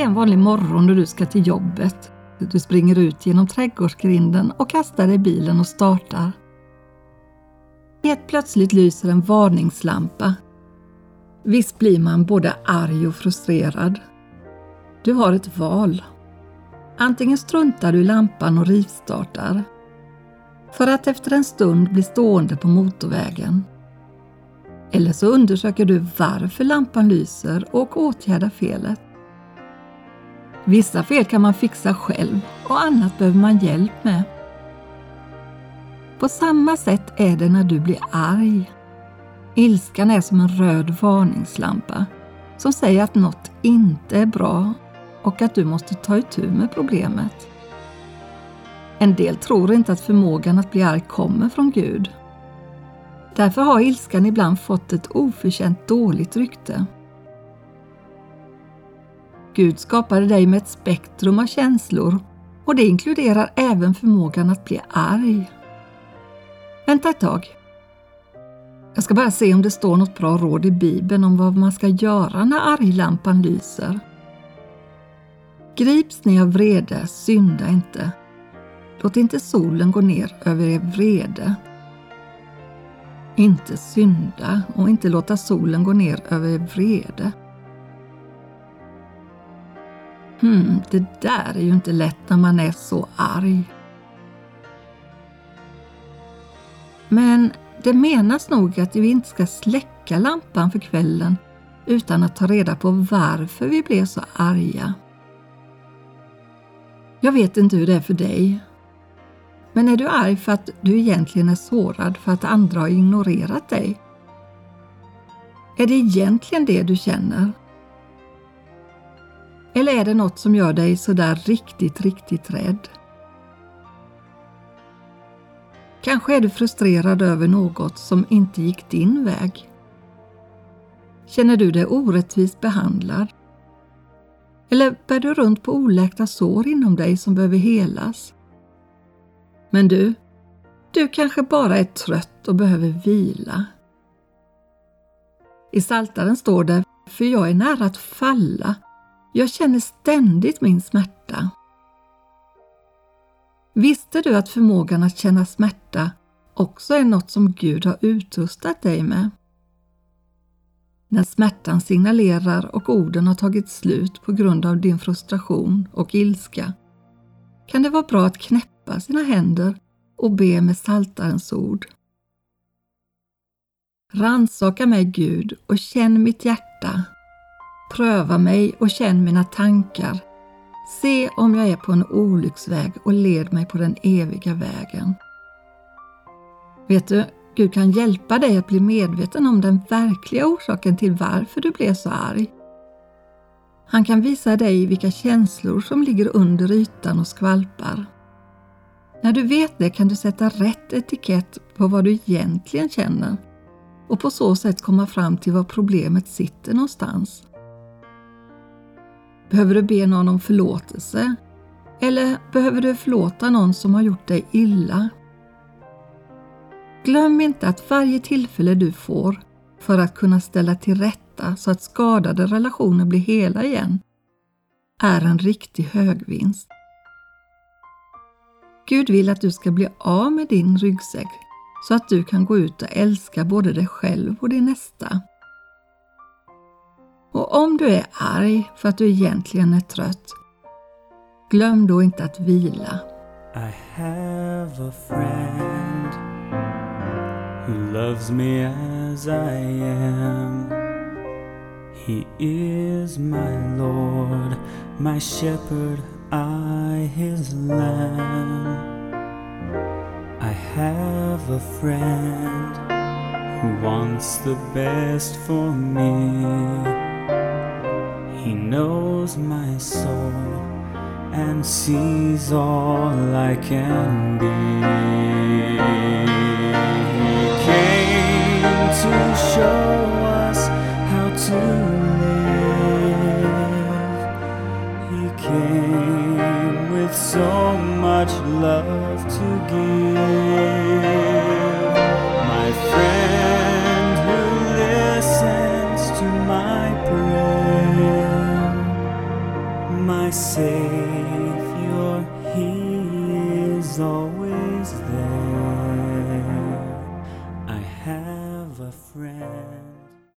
Det är en vanlig morgon när du ska till jobbet. Du springer ut genom trädgårdsgrinden och kastar dig i bilen och startar. Helt plötsligt lyser en varningslampa. Visst blir man både arg och frustrerad. Du har ett val. Antingen struntar du i lampan och rivstartar för att efter en stund bli stående på motorvägen. Eller så undersöker du varför lampan lyser och åtgärdar felet. Vissa fel kan man fixa själv och annat behöver man hjälp med. På samma sätt är det när du blir arg. Ilskan är som en röd varningslampa som säger att något inte är bra och att du måste ta itu med problemet. En del tror inte att förmågan att bli arg kommer från Gud. Därför har ilskan ibland fått ett oförtjänt dåligt rykte. Gud skapade dig med ett spektrum av känslor och det inkluderar även förmågan att bli arg. Vänta ett tag. Jag ska bara se om det står något bra råd i Bibeln om vad man ska göra när arglampan lyser. Grips ni av vrede, synda inte. Låt inte solen gå ner över er vrede. Inte synda och inte låta solen gå ner över er vrede. Hmm, det där är ju inte lätt när man är så arg. Men det menas nog att vi inte ska släcka lampan för kvällen utan att ta reda på varför vi blev så arga. Jag vet inte hur det är för dig. Men är du arg för att du egentligen är sårad för att andra har ignorerat dig? Är det egentligen det du känner? Eller är det något som gör dig sådär riktigt, riktigt rädd? Kanske är du frustrerad över något som inte gick din väg. Känner du dig orättvist behandlad? Eller bär du runt på oläkta sår inom dig som behöver helas? Men du, du kanske bara är trött och behöver vila. I Saltaren står det, för jag är nära att falla. Jag känner ständigt min smärta. Visste du att förmågan att känna smärta också är något som Gud har utrustat dig med? När smärtan signalerar och orden har tagit slut på grund av din frustration och ilska kan det vara bra att knäppa sina händer och be med saltarens ord. Ransaka mig Gud och känn mitt hjärta. Pröva mig och känn mina tankar. Se om jag är på en olycksväg och led mig på den eviga vägen. Vet du, Gud kan hjälpa dig att bli medveten om den verkliga orsaken till varför du blev så arg. Han kan visa dig vilka känslor som ligger under ytan och skvalpar. När du vet det kan du sätta rätt etikett på vad du egentligen känner och på så sätt komma fram till var problemet sitter någonstans. Behöver du be någon om förlåtelse? Eller behöver du förlåta någon som har gjort dig illa? Glöm inte att varje tillfälle du får för att kunna ställa till rätta så att skadade relationer blir hela igen är en riktig högvinst. Gud vill att du ska bli av med din ryggsäck så att du kan gå ut och älska både dig själv och din nästa. Om du är arg för att du egentligen är trött, glöm då inte att vila. I have a friend who loves me as I am. He is my Lord, my shepherd, I his lamb. I have a friend who wants the best for me he knows my soul and sees all I can be. He came to show Savior, He is always there. I have a friend.